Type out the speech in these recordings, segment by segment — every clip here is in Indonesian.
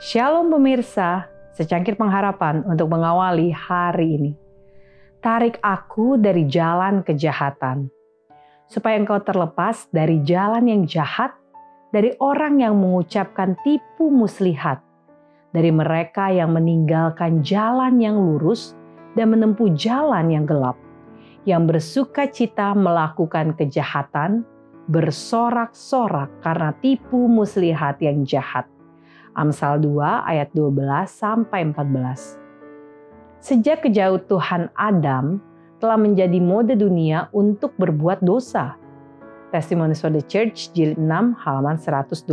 Shalom pemirsa, secangkir pengharapan untuk mengawali hari ini. Tarik aku dari jalan kejahatan, supaya engkau terlepas dari jalan yang jahat, dari orang yang mengucapkan tipu muslihat, dari mereka yang meninggalkan jalan yang lurus dan menempuh jalan yang gelap, yang bersuka cita melakukan kejahatan, bersorak-sorak karena tipu muslihat yang jahat Amsal 2 ayat 12 sampai 14. Sejak kejauhan Adam telah menjadi mode dunia untuk berbuat dosa. Testimonies for the Church jilid 6 halaman 129.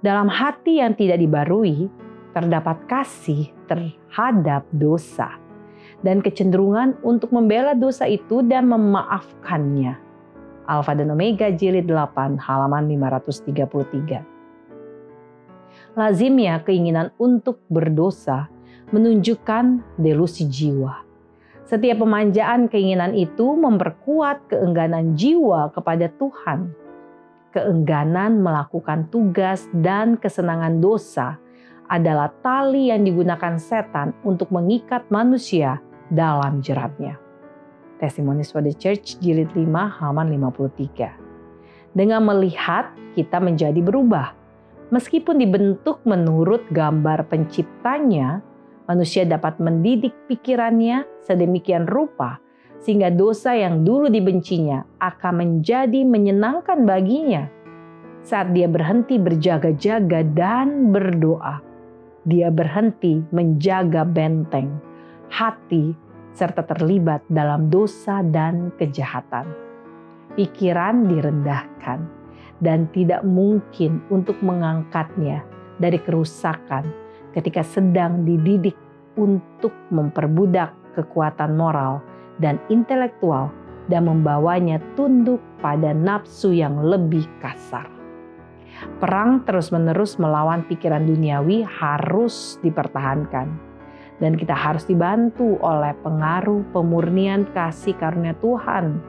Dalam hati yang tidak dibarui terdapat kasih terhadap dosa dan kecenderungan untuk membela dosa itu dan memaafkannya. Alfa dan Omega jilid 8 halaman 533 lazimnya keinginan untuk berdosa menunjukkan delusi jiwa. Setiap pemanjaan keinginan itu memperkuat keengganan jiwa kepada Tuhan. Keengganan melakukan tugas dan kesenangan dosa adalah tali yang digunakan setan untuk mengikat manusia dalam jeratnya. Testimonies for the Church jilid 5 halaman 53. Dengan melihat kita menjadi berubah Meskipun dibentuk menurut gambar penciptanya, manusia dapat mendidik pikirannya sedemikian rupa sehingga dosa yang dulu dibencinya akan menjadi menyenangkan baginya. Saat dia berhenti berjaga-jaga dan berdoa, dia berhenti menjaga benteng, hati, serta terlibat dalam dosa dan kejahatan. Pikiran direndahkan dan tidak mungkin untuk mengangkatnya dari kerusakan ketika sedang dididik untuk memperbudak kekuatan moral dan intelektual dan membawanya tunduk pada nafsu yang lebih kasar. Perang terus-menerus melawan pikiran duniawi harus dipertahankan dan kita harus dibantu oleh pengaruh pemurnian kasih karunia Tuhan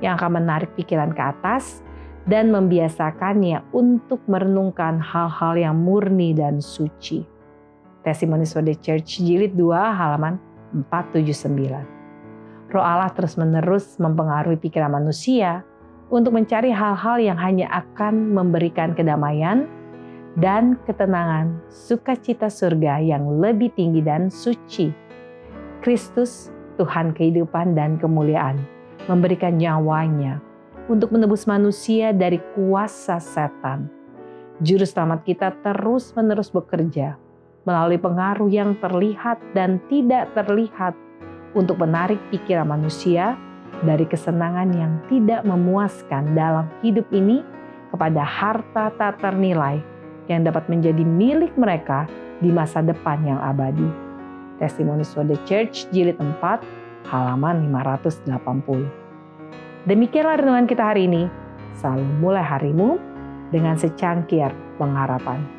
yang akan menarik pikiran ke atas dan membiasakannya untuk merenungkan hal-hal yang murni dan suci. Testimonies for the Church jilid 2 halaman 479. Roh Allah terus-menerus mempengaruhi pikiran manusia untuk mencari hal-hal yang hanya akan memberikan kedamaian dan ketenangan sukacita surga yang lebih tinggi dan suci. Kristus, Tuhan kehidupan dan kemuliaan, memberikan nyawanya untuk menebus manusia dari kuasa setan. Juru selamat kita terus-menerus bekerja melalui pengaruh yang terlihat dan tidak terlihat untuk menarik pikiran manusia dari kesenangan yang tidak memuaskan dalam hidup ini kepada harta tak ternilai yang dapat menjadi milik mereka di masa depan yang abadi. Testimonies for the Church jilid 4 halaman 580. Demikianlah renungan kita hari ini. Selalu mulai harimu dengan secangkir pengharapan.